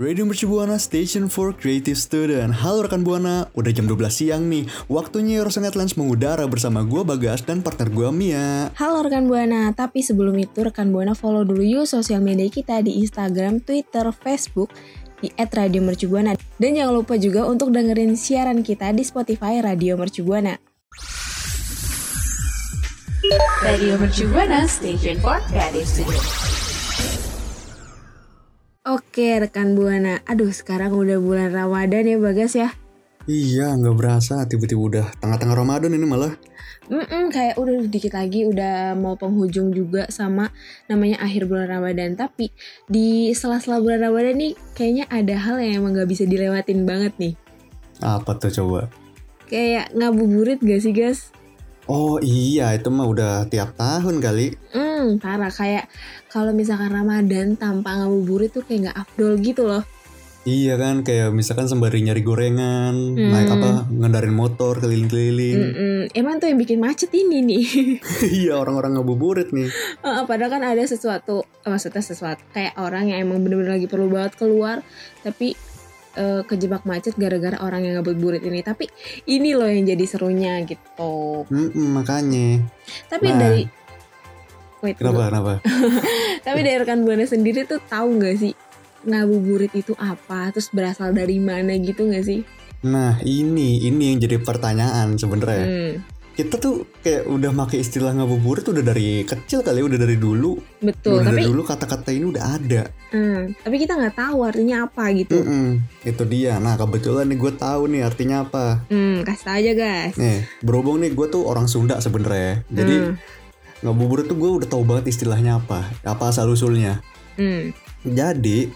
Radio Mercu Buana Station for Creative Student Halo rekan Buana, udah jam 12 siang nih Waktunya Eurosangat Lunch mengudara bersama gue Bagas dan partner gue Mia Halo rekan Buana, tapi sebelum itu rekan Buana follow dulu yuk sosial media kita di Instagram, Twitter, Facebook di @radiomercubuana dan jangan lupa juga untuk dengerin siaran kita di Spotify Radio Mercubuana. Radio Mercubuana Station for Creative Studio. Oke rekan Buana, aduh sekarang udah bulan Ramadan ya Bagas ya. Iya nggak berasa tiba-tiba udah tengah-tengah Ramadan ini malah Mm-mm, kayak udah dikit lagi udah mau penghujung juga sama namanya akhir bulan Ramadan. Tapi di sela-sela bulan Ramadan nih kayaknya ada hal yang emang gak bisa dilewatin banget nih. Apa tuh coba? Kayak ngabuburit gak sih guys? Oh iya itu mah udah tiap tahun kali Hmm, parah kayak kalau misalkan Ramadan tanpa ngabuburit tuh kayak nggak afdol gitu loh. Iya kan kayak misalkan sembari nyari gorengan Hmm. Naik apa ngendarin motor keliling-keliling Mm-mm. Emang tuh yang bikin macet ini nih. Iya orang-orang ngabuburit nih Heeh, Padahal kan ada sesuatu, eh, maksudnya sesuatu kayak orang yang emang bener-bener lagi perlu banget keluar, tapi eh, kejebak macet gara-gara orang yang ngabuburit ini. Tapi ini loh yang jadi serunya gitu. Mm-mm, Makanya Tapi Nah. dari Wait, Kenapa kenapa? Tapi dari rekan buana sendiri tuh tahu nggak sih ngabuburit itu apa? Terus berasal dari mana gitu nggak sih? Nah ini ini yang jadi pertanyaan sebenarnya Hmm, kita tuh kayak udah pakai istilah ngabuburit udah dari kecil kali ya, udah dari dulu betul. udah Tapi dari dulu kata-kata ini udah ada hmm, tapi kita nggak tahu artinya apa gitu. Mm-mm, itu dia nah kebetulan nih gue tahu nih artinya apa Hmm, kasih tau aja guys. nih berhubung nih gue tuh orang Sunda sebenarnya jadi Hmm. ngabuburit tuh gue udah tahu banget istilahnya apa apa asal usulnya Hmm. jadi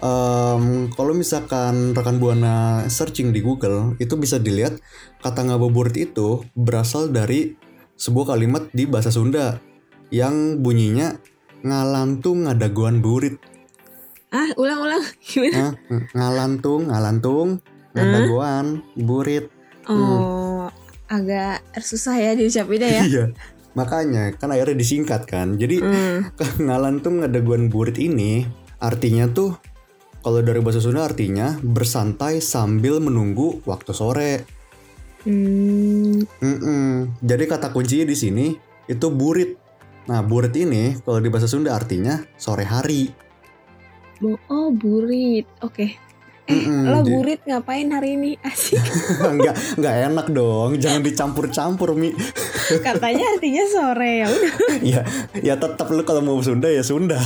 em, kalau misalkan rekan buana searching di Google itu bisa dilihat kata ngabuburit itu berasal dari sebuah kalimat di bahasa Sunda yang bunyinya ngalantung ngadaguan burit Ah, ulang-ulang gimana? Hah? ngalantung ngalantung ngadaguan burit Oh, agak susah ya diucapinnya ya. iya makanya kan akhirnya disingkat kan jadi Hmm. ngalantung ngadaguan burit ini artinya tuh kalau dari bahasa Sunda artinya bersantai sambil menunggu waktu sore Hmm. Mm-mm. Jadi kata kuncinya di sini itu burit. Nah, burit ini kalau di bahasa Sunda artinya sore hari. Oh, burit. Oke. Eh, Mm-mm, lo burit ngapain hari ini? Asik. nggak nggak enak dong, jangan dicampur-campur mi. Katanya artinya sore ya udah. ya, ya tetap lu kalau mau Sunda ya Sunda.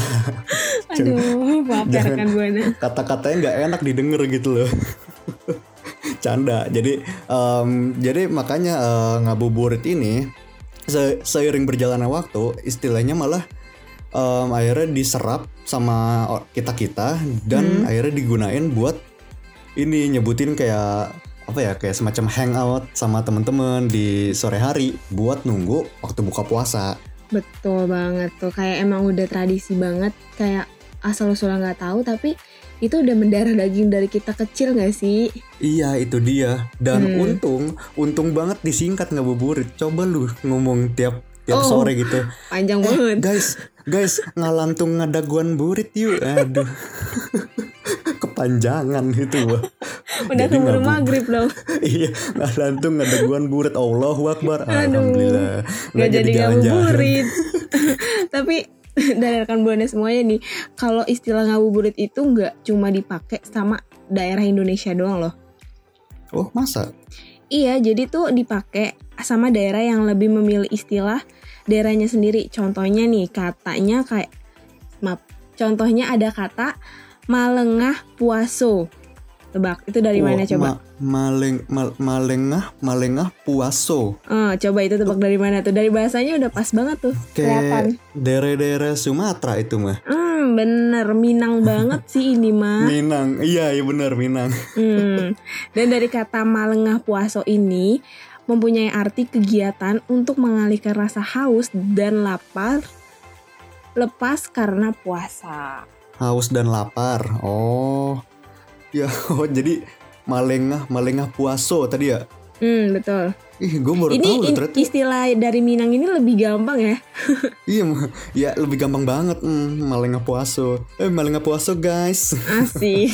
Aduh, maaf ya jangan- rekan buana. Kata-katanya nggak enak didengar gitu loh. Canda. Jadi em, jadi makanya eh, ngabuburit ini se- seiring berjalannya waktu istilahnya malah em, akhirnya diserap sama kita kita dan akhirnya digunain buat ini nyebutin kayak apa ya kayak semacam hangout sama temen-temen di sore hari buat nunggu waktu buka puasa. Betul banget tuh. Kayak emang udah tradisi banget. Kayak asal usulnya nggak tahu tapi itu udah mendarah daging dari kita kecil gak sih? Iya itu dia dan Hmm. untung untung banget disingkat ngabuburit. Coba lu ngomong tiap tiap Oh. sore gitu. Panjang Eh, banget. guys, guys ngalantung ngadaguan burit yuk. Aduh. Kepanjangan itu wah. Udah keburu maghrib dong. iya, ngalantung ngadaguan burit. Allahu Akbar. Aduh, Alhamdulillah. Gak jadi jalan-jalan. Tapi dari rekan buana semuanya nih, kalau istilah ngabuburit itu nggak cuma dipakai sama daerah Indonesia doang loh. Oh, masa? Iya, jadi tuh dipakai sama daerah yang lebih memilih istilah daerahnya sendiri. Contohnya nih, katanya kayak maaf. Contohnya ada kata malengah puaso. Tebak, itu dari mana Oh, coba? ma- maleng mal- malengah malengah puaso. Eh, coba itu tebak dari mana tuh? Dari bahasanya udah pas banget tuh. Kayak daerah-daerah Sumatera itu mah. Hmm, bener Minang banget sih ini mah. Minang. Iya, iya benar Minang. Hmm. Dan dari kata malengah puaso ini mempunyai arti kegiatan untuk mengalihkan rasa haus dan lapar lepas karena puasa. haus dan lapar. Oh. Ya, oh jadi malengah malengah puaso tadi ya. Hmm, betul. Ih, gue baru ini tahu loh ternyata. istilah dari Minang ini lebih gampang ya. Iya, ya lebih gampang banget. Hmm, malengah puaso. Eh, malengah puaso guys. Asik.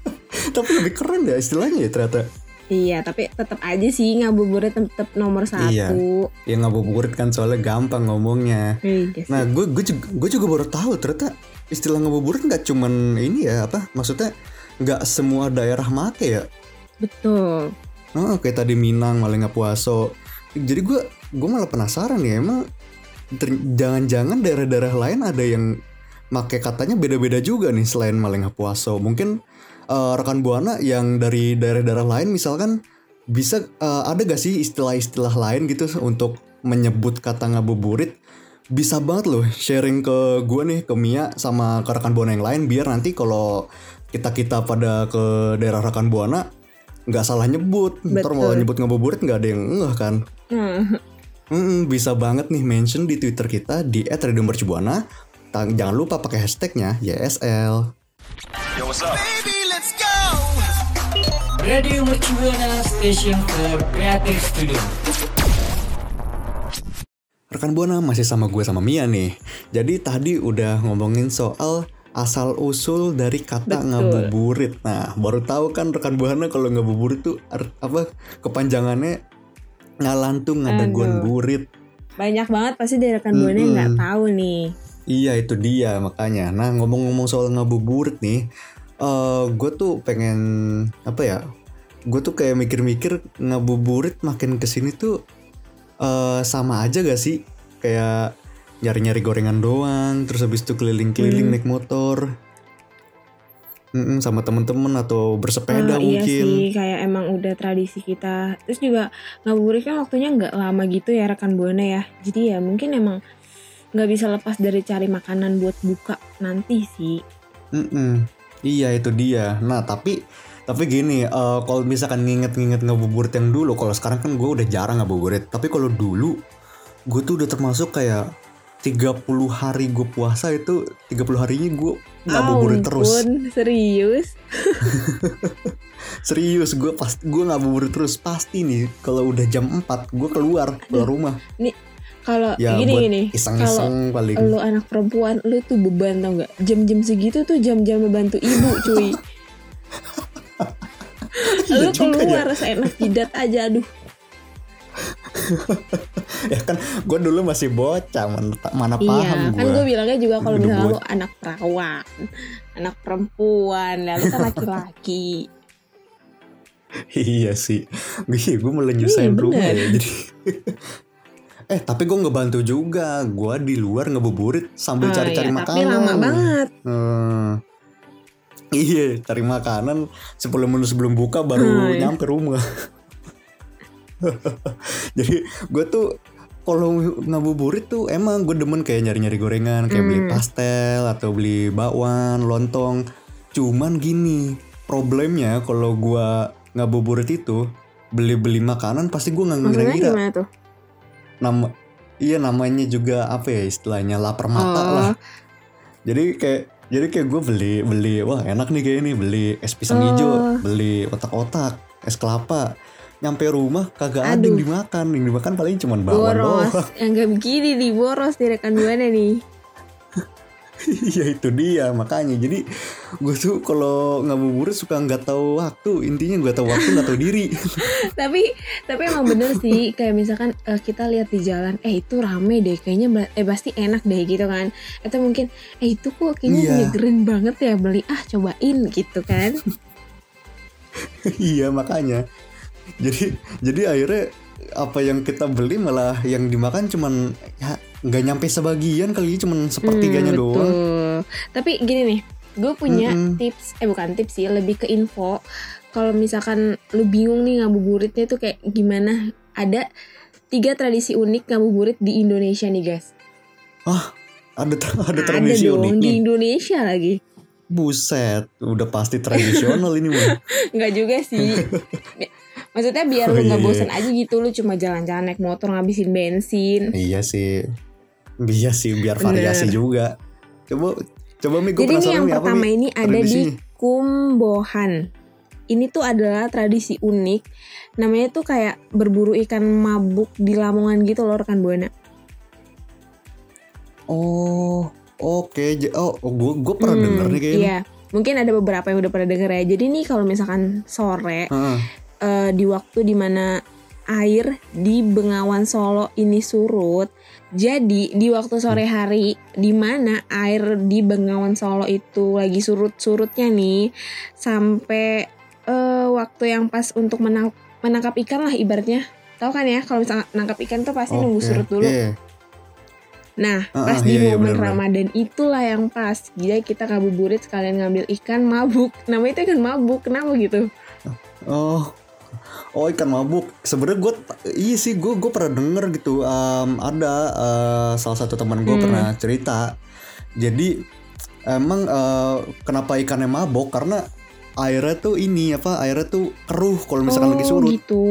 Tapi lebih keren ya istilahnya ya ternyata. iya, tapi tetap aja sih ngabuburit tetap nomor Iya. satu. Ya ngabuburit kan soalnya gampang ngomongnya. Iya sih. Nah, gue gue juga, gue juga baru tahu ternyata istilah ngabuburit nggak cuman ini ya apa? Maksudnya nggak semua daerah make ya. betul. Oh, kayak tadi Minang, Malengah Puaso. Jadi gue gue malah penasaran ya emang jangan-jangan daerah-daerah lain ada yang make katanya beda-beda juga nih selain Malengah Puaso. Mungkin eh, rekan buana yang dari daerah-daerah lain misalkan bisa eh, ada gak sih istilah-istilah lain gitu untuk menyebut kata ngabuburit? Bisa banget loh sharing ke gue nih ke Mia sama ke rekan buana yang lain biar nanti kalau kita kita pada ke daerah rekan buana nggak salah nyebut. Ntar malah nyebut ngabuburit nggak ada yang ngeh kan? Hmm. Mm, bisa banget nih mention di twitter kita di @radiomercubuana jangan lupa pakai hashtagnya YSL Radio Mercubuana Station for Creative Studio. rekan buana masih sama gue sama Mia nih. Jadi tadi udah ngomongin soal asal usul dari kata Betul. ngabuburit nah baru tahu kan rekan buana kalau ngabuburit tuh art- apa kepanjangannya ngalantung ngadaguan burit Banyak banget pasti dari rekan buana yang nggak Mm-mm. tahu nih. Iya itu dia makanya. Nah ngomong-ngomong soal ngabuburit nih, eh gue tuh pengen apa ya? Gue tuh kayak mikir-mikir ngabuburit makin ke sini tuh eh sama aja gak sih? Kayak nyari-nyari gorengan doang, terus habis itu keliling-keliling Hmm. naik motor, Mm-mm, sama temen-temen atau bersepeda Oh, iya mungkin. sih, kayak emang udah tradisi kita. Terus juga ngabuburit kan waktunya nggak lama gitu ya rekan buana ya. Jadi ya mungkin emang nggak bisa lepas dari cari makanan buat buka nanti sih. Mm-mm. Iya itu dia. Nah tapi tapi gini, eh, kalau misalkan nginget-nginget ngabuburit yang dulu, kalau sekarang kan gue udah jarang ngabuburit. Tapi kalau dulu, gue tuh udah termasuk kayak 30 hari gue puasa itu 30 harinya gue ngabuburit terus. Serius? Serius gue pas gue ngabuburit terus pasti nih kalau udah jam 4 gue keluar keluar rumah. Kalau Ya gini gini, iseng-iseng paling. lu anak perempuan, lu tuh beban tau nggak? Jam-jam segitu tuh jam-jam membantu ibu, cuy. Iya lu ya. keluar seenak jidat aja, aduh. Ya kan gue dulu masih bocah mana, mana Iya, paham kan gue. gue bilangnya juga kalau Udah misalnya lu anak perawan, anak perempuan, lalu kan laki-laki. Iya sih, gue gue malah nyusahin Iya, rumah ya. Jadi, eh tapi gue ngebantu juga. Gue di luar ngebuburit sambil Oh, cari-cari iya, makanan. Tapi lama banget. Hmm. Iya, cari makanan 10 menit sebelum buka baru Hmm, iya. nyampe rumah. Jadi gue tuh kalau ngabuburit tuh emang gue demen kayak nyari-nyari gorengan, kayak beli Hmm. pastel atau beli bakwan, lontong. Cuman gini, problemnya kalau gue ngabuburit itu beli-beli makanan pasti gue nggak ngira-ngira nama iya namanya juga apa ya istilahnya lapar mata Oh. lah jadi kayak jadi kayak gue beli beli wah enak nih kayak ini beli es pisang Oh. hijau beli otak-otak es kelapa nyampe rumah kagak ada yang dimakan. Yang dimakan paling cuma bawang boros. doang. Yang gak begini nih, boros nih rekan buana nih. iya itu dia. Makanya jadi gue tuh kalau ngabuburit suka nggak tahu waktu. Intinya gue tahu waktu nggak tahu diri. Tapi tapi emang bener sih. Kayak misalkan eh, kita lihat di jalan eh itu rame deh. Kayaknya eh pasti enak deh gitu kan. Atau mungkin eh itu kok kayaknya Iya. nyegerin banget ya beli. Ah cobain gitu kan. Iya makanya jadi jadi akhirnya apa yang kita beli malah yang dimakan cuman ya nggak nyampe sebagian kali cuman sepertiganya Hmm, doang betul. tapi gini nih gue punya Mm-mm. tips eh bukan tips sih lebih ke info kalau misalkan lu bingung nih ngabuburitnya tuh kayak gimana ada tiga tradisi unik ngabuburit di Indonesia nih guys ada ada ada tradisi dong unik di nih Indonesia lagi buset udah pasti tradisional ini mah Nggak juga sih. Maksudnya biar Oh, lu nggak iya, bosan aja gitu lu cuma jalan-jalan naik motor ngabisin bensin. iya sih iya sih biar variasi Bener. juga coba Coba Mi gue Jadi yang apa, pertama ini ada di. Kumbohan. Ini tuh adalah tradisi unik. Namanya tuh kayak berburu ikan mabuk di Lamongan gitu loh rekan Buana. Oh, oke. J- Oh, gue gue pernah Hmm, denger nih kayaknya. Iya. Mungkin ada beberapa yang udah pernah denger ya. Jadi nih kalau misalkan sore Heeh. Eh, di waktu di mana air di Bengawan Solo ini surut. Jadi di waktu sore hari di mana air di Bengawan Solo itu lagi surut-surutnya nih sampai eh, waktu yang pas untuk menang- menangkap ikan lah ibaratnya. Tahu kan ya kalau misalnya nangkap ikan tuh pasti nunggu Oke. surut dulu. Iya. Nah, Ah, pas ah, di iya, iya, momen benar-benar. Ramadan itulah yang pas. Jadi kita ngabuburit sekalian ngambil ikan mabuk. Namanya itu ikan mabuk. Kenapa gitu? Oh, oh ikan mabuk. Sebenarnya gue, iya sih gue gue pernah denger gitu. Em, ada eh, salah satu teman gue Hmm. pernah cerita. Jadi emang eh, kenapa ikannya mabuk? Karena airnya tuh ini apa? Airnya tuh keruh kalau misalkan lagi oh, surut. gitu.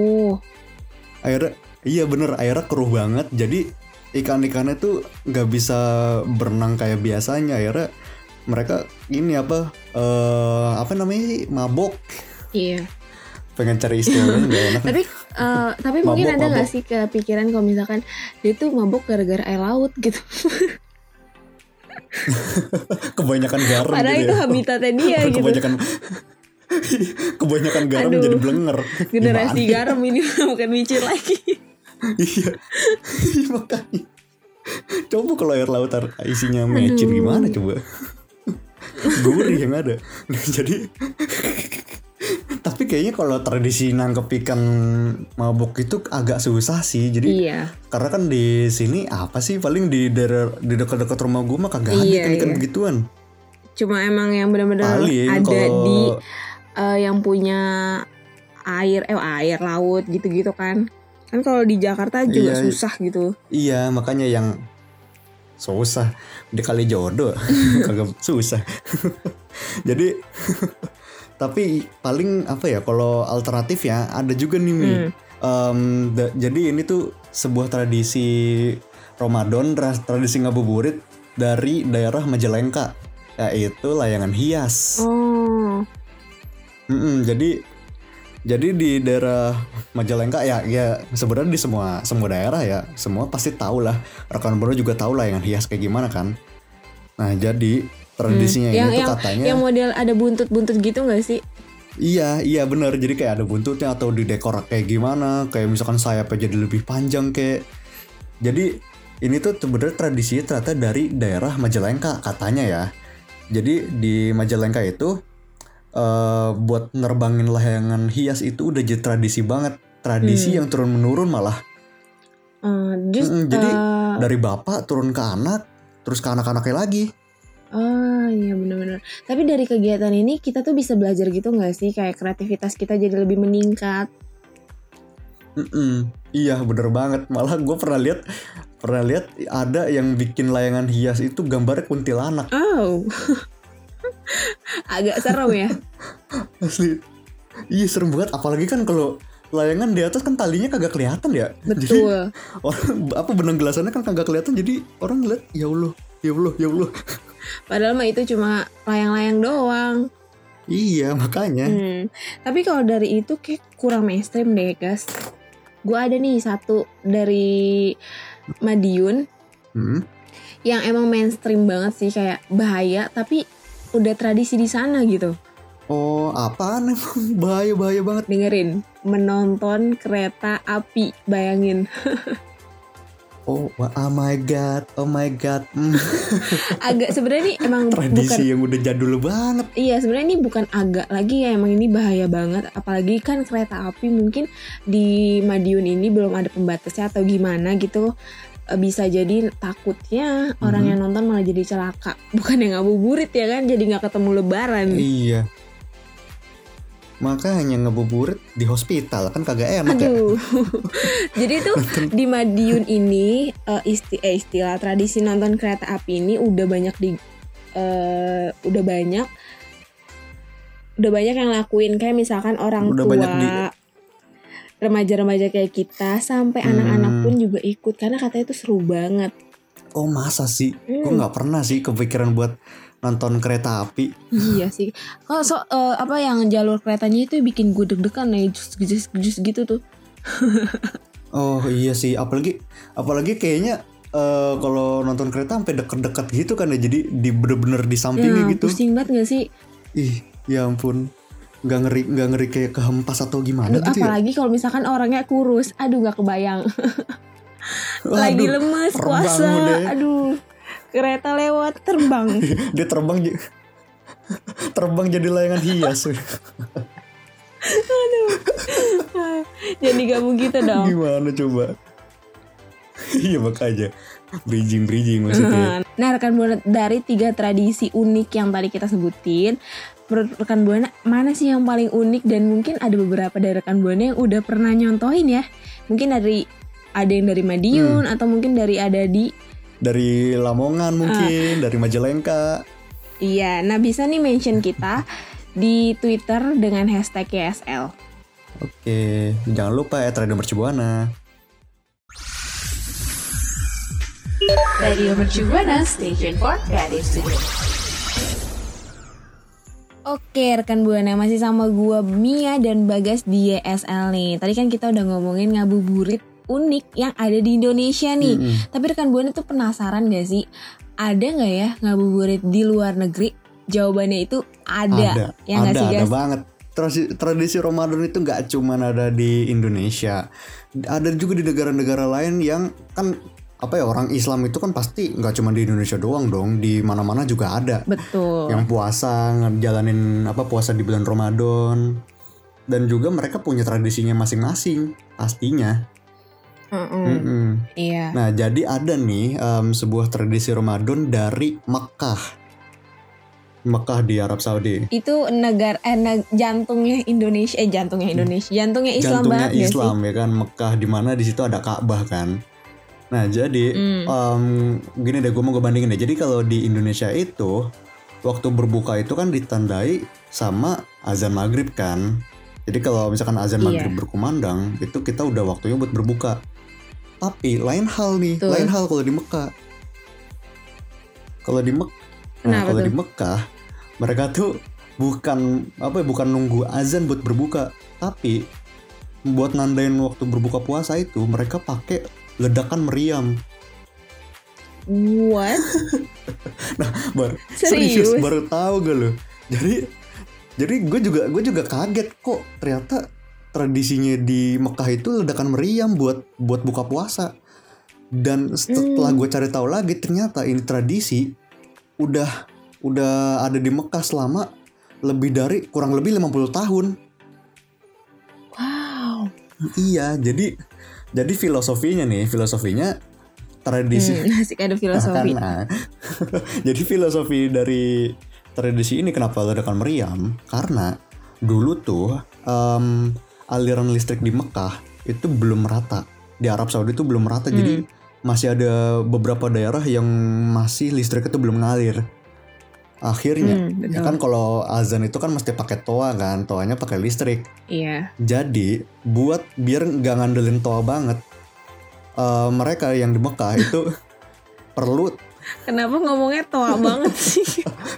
Airnya, iya bener airnya keruh banget. Jadi ikan-ikannya tuh nggak bisa berenang kayak biasanya. Akhirnya mereka ini apa? eh apa namanya? sih? Mabok. Iya. Pengen cari istilahnya nggak enak. tapi eh, tapi mungkin Mabok, ada nggak mabok. sih kepikiran kalau misalkan dia tuh mabuk gara-gara air laut gitu kebanyakan garam padahal gitu itu ya. habitatnya dia gitu kebanyakan kebanyakan garam Aduh. jadi blenger generasi Gimana? garam ini bukan micin lagi iya Iya, makanya coba kalau air laut isinya mecin gimana coba gurih yang ada jadi tapi kayaknya kalau tradisi nangkep ikan mabuk itu agak susah sih jadi iya karena kan di sini apa sih paling di daerah di dekat-dekat rumah gue mah kagak ada Iya, ikan ikan iya. begituan cuma emang yang benar-benar ada kalau di eh, yang punya air eh air laut gitu-gitu kan kan kalau di Jakarta juga Iya. susah gitu Iya, makanya yang susah dikali jodoh kagak susah. Jadi tapi paling apa ya kalau alternatif ya ada juga nih Mi. Hmm. Em, da- jadi ini tuh sebuah tradisi Ramadan, tra- tradisi ngabuburit dari daerah Majalengka yaitu layangan hias. oh Mm-mm, jadi jadi di daerah Majalengka ya ya sebenarnya di semua semua daerah ya semua pasti tahu lah rekan buana juga tahu lah yang hias kayak gimana kan. Nah jadi tradisinya yang tuh yang katanya yang model ada buntut-buntut gitu nggak sih iya iya benar jadi kayak ada buntutnya atau di dekor kayak gimana kayak misalkan sayapnya jadi lebih panjang kayak jadi ini tuh sebenarnya tradisinya ternyata dari daerah Majalengka katanya ya. Jadi di Majalengka itu eh buat nerbangin layangan hias itu udah jadi tradisi banget. Tradisi Hmm. yang turun menurun malah Eh, just Mm-mm, jadi eh, dari bapak turun ke anak, terus ke anak-anaknya lagi. Oh iya benar-benar. Tapi dari kegiatan ini kita tuh bisa belajar gitu nggak sih kayak kreativitas kita jadi lebih meningkat. Mm-mm. Iya bener banget. Malah gue pernah lihat pernah lihat ada yang bikin layangan hias itu gambarnya kuntilanak Oh. Agak serem ya. asli. Iya serem banget. Apalagi kan kalau layangan di atas kan talinya kagak kelihatan ya. Jadi Betul. orang apa benang gelasannya kan kagak kelihatan. Jadi orang ngeliat ya Allah, ya Allah, ya Allah. Padahal mah itu cuma layang-layang doang. iya makanya. Hmm. Tapi kalau dari itu kayak kurang mainstream deh guys. Gue ada nih satu dari Madiun Hmm. yang emang mainstream banget sih kayak bahaya tapi udah tradisi di sana gitu. Oh apaan emang bahaya bahaya banget. Dengerin, menonton kereta api, bayangin. Oh, wah, oh my god, oh my god. Hmm, Agak sebenarnya ini emang bukan tradisi yang udah jadul banget. Iya sebenarnya ini bukan agak lagi ya emang ini bahaya banget apalagi kan kereta api mungkin di Madiun ini belum ada pembatasnya atau gimana gitu Eh, bisa jadi takutnya orang Mhm. yang nonton malah jadi celaka bukan yang ngabuburit ya kan jadi nggak ketemu lebaran Iya. Makanya ngebuburit di hospital kan kagak enak ya. aduh jadi tuh di Madiun ini eh, isti eh, istilah tradisi nonton kereta api ini udah banyak di eh, udah banyak udah banyak yang lakuin kayak misalkan orang Udah tua banyak di- remaja-remaja kayak kita sampai Hmm. anak-anak pun juga ikut karena katanya itu seru banget Oh masa sih? Gue Hmm. nggak pernah sih kepikiran buat nonton kereta api. Iya sih. Kalau so, eh, apa yang jalur keretanya itu bikin gue deg-degan nih, jus, jus, jus gitu tuh. Oh iya sih, apalagi apalagi kayaknya eh, kalau nonton kereta sampai deket-deket gitu kan ya, jadi di bener-bener di sampingnya Ya, gitu. pusing banget gak sih? Ih, ya ampun, nggak ngeri nggak ngeri kayak kehempas atau gimana Aduh, gitu ya? apalagi kalau misalkan orangnya kurus, aduh gak kebayang. Lagi lemes puasa, aduh. Kereta lewat terbang. Dia terbang terbang jadi layangan hias. Jadi gak begitu dong. Gimana coba? Iya makanya bridging bridging maksudnya. Nah, rekan buana dari tiga tradisi unik yang tadi kita sebutin, menurut rekan buana mana sih yang paling unik dan mungkin ada beberapa dari rekan buana yang udah pernah nyontohin ya? Mungkin dari ada yang dari Madiun Hmm. atau mungkin dari ada di Dari Lamongan mungkin, Ah. dari Majalengka. Iya, nah bisa nih mention kita di Twitter dengan hashtag YSL. Oke, jangan lupa ya Radio Mercubuana. Radio Mercu Buana Station for Creative Studio. Oke rekan Buana masih sama gua Mia dan Bagas di YSL nih. Tadi kan kita udah ngomongin ngabuburit unik yang ada di Indonesia nih. Mm-mm. Tapi rekan Buana tuh penasaran gak sih? Ada nggak ya ngabuburit di luar negeri? Jawabannya itu ada. ada, Ya ada, sih ada banget. Tradisi, tradisi Ramadan itu nggak cuman ada di Indonesia, ada juga di negara-negara lain yang kan apa ya orang Islam itu kan pasti nggak cuma di Indonesia doang dong, di mana-mana juga ada. Betul. Yang puasa ngejalanin apa puasa di bulan Ramadan dan juga mereka punya tradisinya masing-masing pastinya. Mm-mm. Mm-mm. Iya. Nah jadi ada nih em, sebuah tradisi Ramadan dari Mekah, Mekah di Arab Saudi. Itu negara eh, neg- jantungnya Indonesia eh jantungnya Indonesia, jantungnya Islam jantungnya banget Islam ya kan Mekah di mana di situ ada Ka'bah kan. Nah jadi Hmm. em, gini deh gue mau gue bandingin deh. Jadi kalau di Indonesia itu waktu berbuka itu kan ditandai sama azan maghrib kan. Jadi kalau misalkan azan Iya. maghrib berkumandang itu kita udah waktunya buat berbuka. Tapi lain hal nih, Betul. lain hal kalau di Mekah. Kalau di Mek, nah, kalau di Mekah mereka tuh bukan apa ya, bukan nunggu azan buat berbuka, tapi buat nandain waktu berbuka puasa itu mereka pakai ledakan meriam. What? Baru, Serius? baru tahu gak lo? Jadi jadi gue juga gue juga kaget kok ternyata tradisinya di Mekah itu ledakan meriam buat buat buka puasa. Dan setelah Hmm. gue cari tahu lagi ternyata ini tradisi udah udah ada di Mekah selama lebih dari kurang lebih 50 tahun. Wow. Iya, jadi jadi filosofinya nih, filosofinya tradisi Hmm, asik ada filosofi. Nah, jadi filosofi dari tradisi ini kenapa ledakan meriam? Karena dulu tuh em, aliran listrik di Mekah itu belum merata. Di Arab Saudi itu belum merata. Jadi masih ada beberapa daerah yang masih listrik itu belum ngalir. Akhirnya, Hmm, ya kan kalau azan itu kan mesti pakai toa kan, toanya pakai listrik. Iya. Jadi buat biar nggak ngandelin toa banget, eh, mereka yang di Mekah itu perlu Kenapa ngomongnya toa banget sih?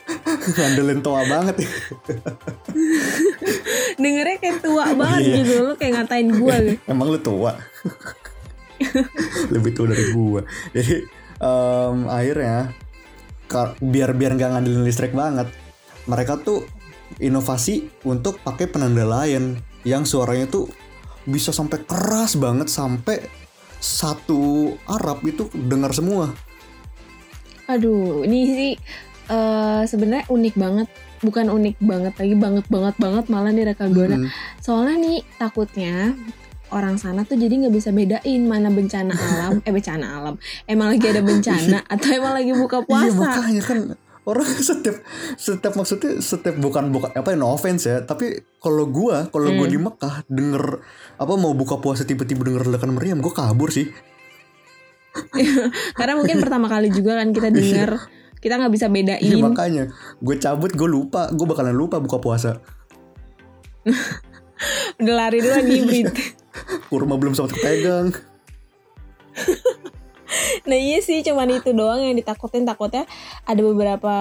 ngandelin toa banget. Dengernya kayak tua banget Iya. gitu Lu kayak ngatain gue gitu. Emang lu tua? Lebih tua dari gua. Jadi em, akhirnya biar biar nggak ngandelin listrik banget, mereka tuh inovasi untuk pakai penanda lain yang suaranya tuh bisa sampai keras banget sampai satu Arab itu dengar semua. Aduh ini sih eh sebenarnya unik banget. Bukan unik banget lagi banget banget banget malah nih rekan buana Mm. Soalnya nih takutnya orang sana tuh jadi nggak bisa bedain mana bencana alam eh bencana alam. Emang lagi ada bencana atau emang lagi buka Iya puasa? makanya kan orang setiap setiap maksudnya setiap bukan bukan apa ya no offense ya tapi kalau gua kalau gua Hmm. di Mekah denger apa mau buka puasa tiba-tiba denger ledakan meriam gua kabur sih karena mungkin pertama kali juga kan kita denger kita nggak bisa iya bedain makanya. Gue cabut gue lupa. Gue bakalan lupa buka puasa. Udah lari duluan hibrid kurma belum sempat kepegang. Nah iya sih cuman itu doang yang ditakutin. Takutnya ada beberapa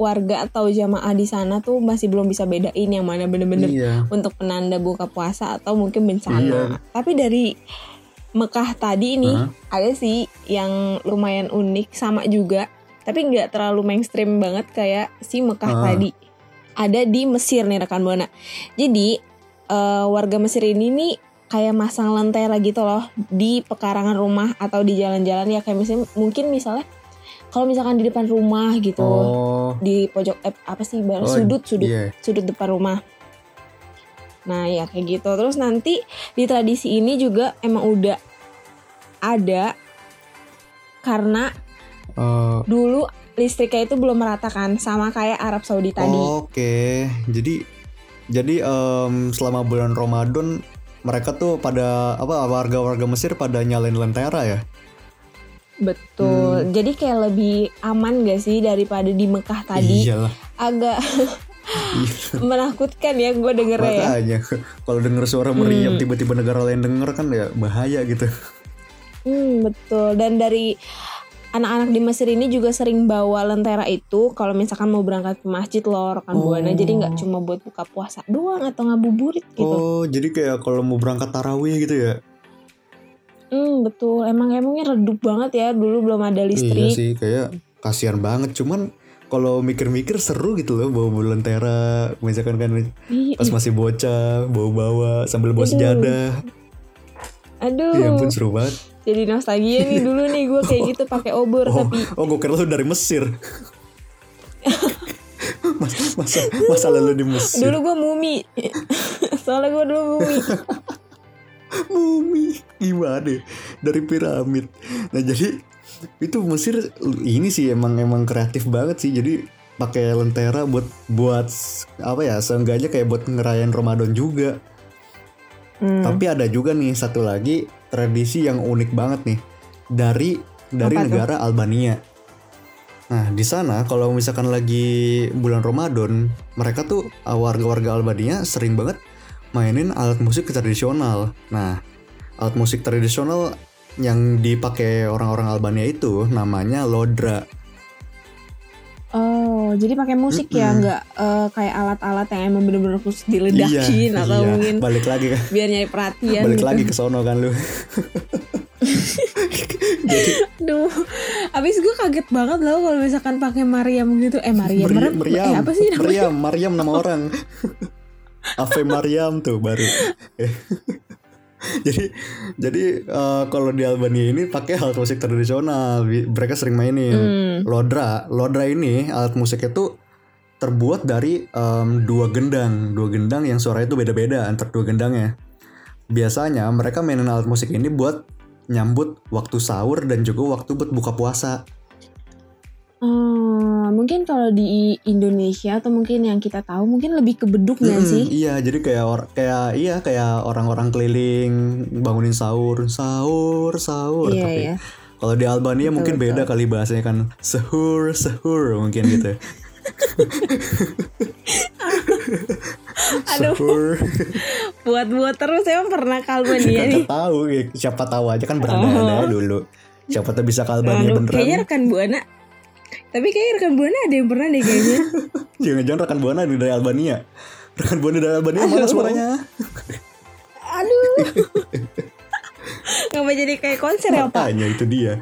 warga atau jamaah di sana tuh masih belum bisa bedain yang mana bener-bener Iya. untuk penanda buka puasa atau mungkin bencana. Iya. Tapi dari Mekah tadi ini Hah? ada sih yang lumayan unik sama juga, tapi nggak terlalu mainstream banget kayak si Mekah Ah. tadi. Ada di Mesir nih rekan buana. Jadi eh, warga Mesir ini nih kayak masang lentera gitu loh di pekarangan rumah atau di jalan-jalan ya kayak misalnya mungkin misalnya kalau misalkan di depan rumah gitu Oh. di pojok eh, apa sih Oh, Bar? sudut sudut Iya. sudut depan rumah. Nah ya kayak gitu. Terus nanti di tradisi ini juga emang udah ada karena Eh, dulu listriknya itu belum merata kan sama kayak Arab Saudi tadi. Oke, jadi jadi em, selama bulan Ramadan mereka tuh pada apa warga-warga Mesir pada nyalain lentera ya? Betul. Jadi kayak lebih aman gak sih daripada di Mekah tadi? Iyalah. Agak. Menakutkan ya gue dengernya ya. Kalau denger suara meriam Hmm. tiba-tiba negara lain denger kan ya bahaya gitu. Hmm, betul. Dan dari anak-anak di Mesir ini juga sering bawa lentera itu kalau misalkan mau berangkat ke masjid loh rekan Oh. buana. Jadi nggak cuma buat buka puasa doang atau ngabuburit gitu. Oh, jadi kayak kalau mau berangkat tarawih gitu ya? Hmm, betul. Emang emangnya redup banget ya. Dulu belum ada Iya listrik. sih, kayak kasihan banget. Cuman kalau mikir-mikir seru gitu loh bawa bawa lentera, misalkan kan Ih, pas masih bocah bawa-bawa sambil bawa Aduh. sejadah. Aduh. Ya ampun seru banget. Jadi nostalgia nih dulu nih gue kayak gitu pakai obor Oh, tapi oh gue kira lu dari Mesir. Mas, masa, masa lalu di Mesir. dulu gue mumi. Soalnya gue dulu mumi. Mumi gimana deh dari piramid. Nah jadi itu Mesir ini sih emang emang kreatif banget sih. Jadi pakai lentera buat buat apa ya seenggaknya kayak buat ngerayain Ramadan juga. Hmm. Tapi ada juga nih satu lagi tradisi yang unik banget nih dari dari Apa tuh? negara Albania. Nah di sana kalau misalkan lagi bulan Ramadan, mereka tuh uh, warga-warga Albania sering banget mainin alat musik tradisional. Nah alat musik tradisional yang dipakai orang-orang Albania itu namanya lodra. Oh, jadi pakai musik ya, Mm-mm. nggak eh, kayak alat-alat yang emang bener-bener khusus diledakin atau iya. mungkin balik lagi kan, biar nyari perhatian balik gitu. lagi ke sono kan lu. Jadi Duh, abis gue kaget banget loh kalau misalkan pakai Mariam gitu. Eh Mariam, Meriam, Mariam, eh, apa sih namanya? Meriam, Mariam nama orang. Ave Mariam tuh baru. jadi jadi eh, kalau di Albania ini pakai alat musik tradisional, mereka sering mainin Hmm. lodra. Lodra ini alat musiknya tuh terbuat dari em, dua gendang, dua gendang yang suaranya itu beda-beda antar dua gendangnya. Biasanya mereka mainin alat musik ini buat nyambut waktu sahur dan juga waktu buat buka puasa. Oh, mungkin kalau di Indonesia atau mungkin yang kita tahu mungkin lebih ke beduk nggak sih? Iya, jadi kayak or- kayak iya kayak orang-orang keliling bangunin sahur, sahur, sahur. Iya, Tapi iya. kalau di Albania Betul, mungkin beda betul. kali bahasanya kan sahur, sahur mungkin gitu. Aduh. Buat-buat terus emang pernah ke Albania nih. Tahu, ya, siapa tahu aja kan beranda-anda Oh. dulu. Siapa tahu bisa ke Albania Aduh, beneran. kayaknya rekan buana. Tapi kayaknya rekan buana ada yang pernah deh kayaknya. Jangan-jangan rekan buana dari Albania. Rekan buana dari Albania mana Aduh. suaranya? Aduh. Ngapa jadi kayak konser ya Pak? Makanya itu dia.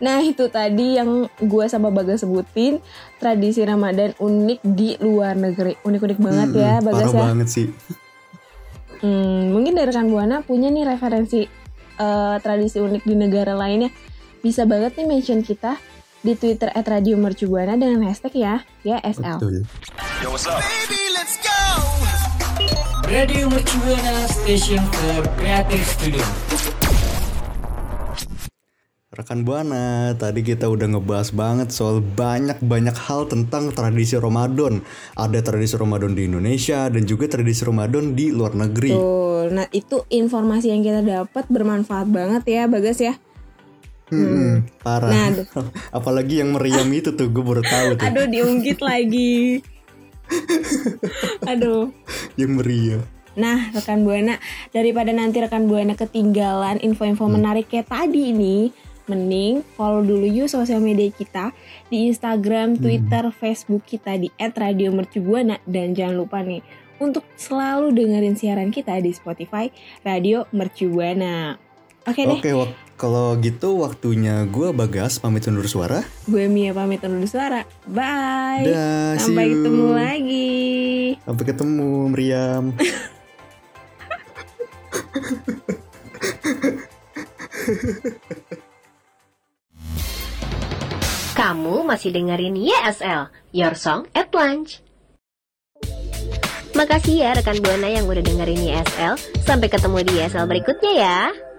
Nah itu tadi yang gue sama Bagas sebutin Tradisi Ramadan unik di luar negeri Unik-unik banget ya Mm-mm, Bagas Parah ya banget sih. Hmm, Mungkin dari rekan Buana punya nih referensi eh, Tradisi unik di negara lainnya Bisa banget nih mention kita di Twitter at Radio Mercubuana dengan hashtag ya Ya SL Betul. Radio Mercubuana Station for Creative Studio. Rekan Buana, tadi kita udah ngebahas banget soal banyak-banyak hal tentang tradisi Ramadan. Ada tradisi Ramadan di Indonesia dan juga tradisi Ramadan di luar negeri. Betul. Nah itu informasi yang kita dapat bermanfaat banget ya Bagas ya Hmm, parah. Nah, Apalagi yang meriam itu tuh, gue baru tahu tuh. Aduh diungkit lagi Aduh Yang meriam. Nah, rekan Buana, daripada nanti rekan Buana ketinggalan info-info Hmm. menarik kayak tadi ini, mending follow dulu yuk sosial media kita di Instagram, Twitter, Facebook kita di @radiomercubuana dan jangan lupa nih untuk selalu dengerin siaran kita di Spotify Radio Mercubuana. Oke deh, Oke, wak- kalau gitu waktunya gue Bagas pamit undur suara. gue Mia pamit undur suara. Bye. See Sampai you. ketemu lagi. Sampai ketemu, Meriam. Kamu masih dengerin YSL, Your Song at Lunch. Makasih ya rekan Buana yang udah dengerin YSL. Sampai ketemu di YSL berikutnya ya.